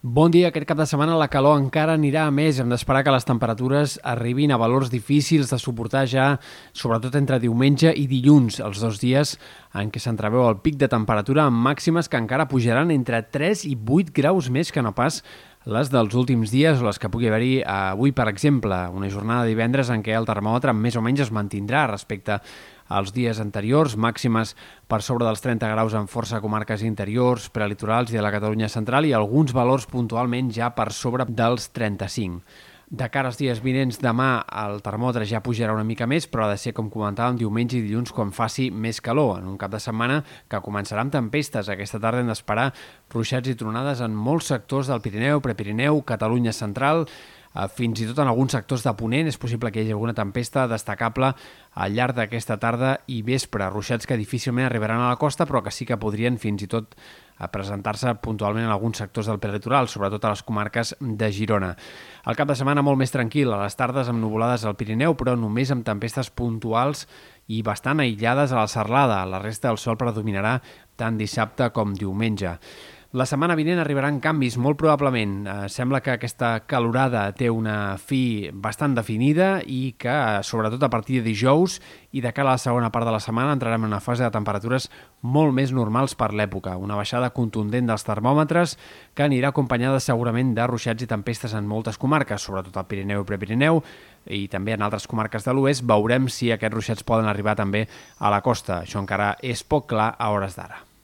Bon dia. Aquest cap de setmana la calor encara anirà a més. Hem d'esperar que les temperatures arribin a valors difícils de suportar ja, sobretot entre diumenge i dilluns, els dos dies en què s'entreveu el pic de temperatura amb màximes que encara pujaran entre 3 i 8 graus més que no pas les dels últims dies o les que pugui haver-hi avui, per exemple, una jornada de divendres en què el termòmetre més o menys es mantindrà respecte als dies anteriors, màximes per sobre dels 30 graus en força comarques interiors, prelitorals i de la Catalunya central i alguns valors puntualment ja per sobre dels 35. De cara als dies vinents, demà el termòmetre ja pujarà una mica més, però ha de ser, com comentàvem, diumenge i dilluns quan faci més calor, en un cap de setmana que començarà amb tempestes. Aquesta tarda hem d'esperar ruixats i tronades en molts sectors del Pirineu, Prepirineu, Catalunya central, fins i tot en alguns sectors de Ponent és possible que hi hagi alguna tempesta destacable al llarg d'aquesta tarda i vespre. Ruixats que difícilment arribaran a la costa, però que sí que podrien fins i tot a eh, presentar-se puntualment en alguns sectors del peritoral, sobretot a les comarques de Girona. El cap de setmana molt més tranquil, a les tardes amb nuvolades al Pirineu, però només amb tempestes puntuals i bastant aïllades a la serlada. La resta del sol predominarà tant dissabte com diumenge. La setmana vinent arribaran canvis, molt probablement. Eh, sembla que aquesta calorada té una fi bastant definida i que, sobretot a partir de dijous i de cara a la segona part de la setmana, entrarem en una fase de temperatures molt més normals per l'època. Una baixada contundent dels termòmetres que anirà acompanyada segurament de ruixats i tempestes en moltes comarques, sobretot al Pirineu i Prepirineu, i també en altres comarques de l'oest. Veurem si aquests ruixats poden arribar també a la costa. Això encara és poc clar a hores d'ara.